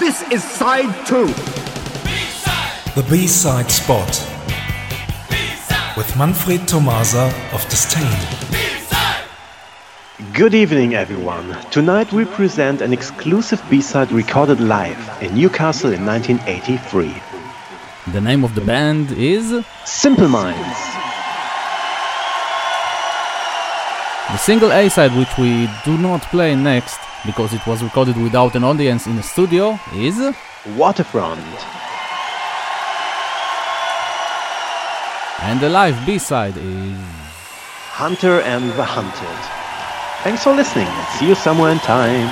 This is side two. The B-side spot with Manfred Tomasa of Disdain. Good evening, everyone. Tonight we present an exclusive B-side recorded live in Newcastle in 1983. The name of the band is Simple Minds. the single A side, which we do not play next because it was recorded without an audience in the studio, is Waterfront. and the live B side is Hunter and the Hunted. Thanks for listening. See you somewhere in time.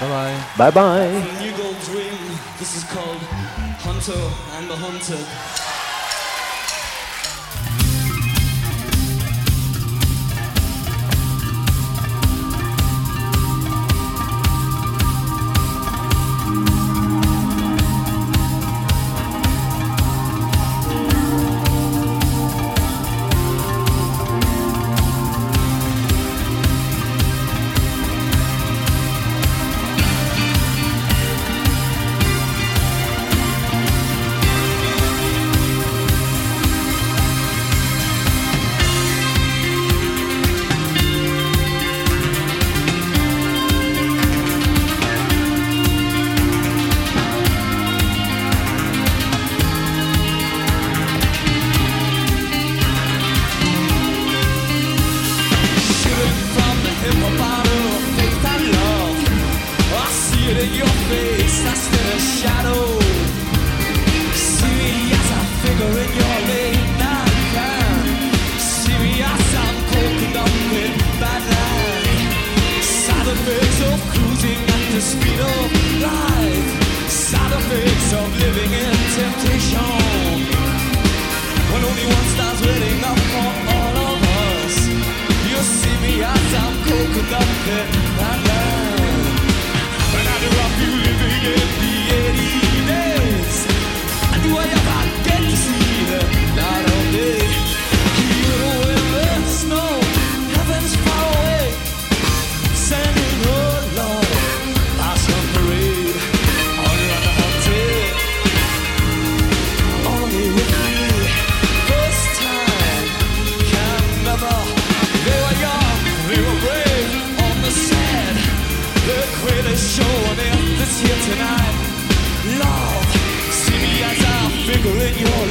bye bye. Bye bye. New Gold Dream. This is called Hunter and the Hunted.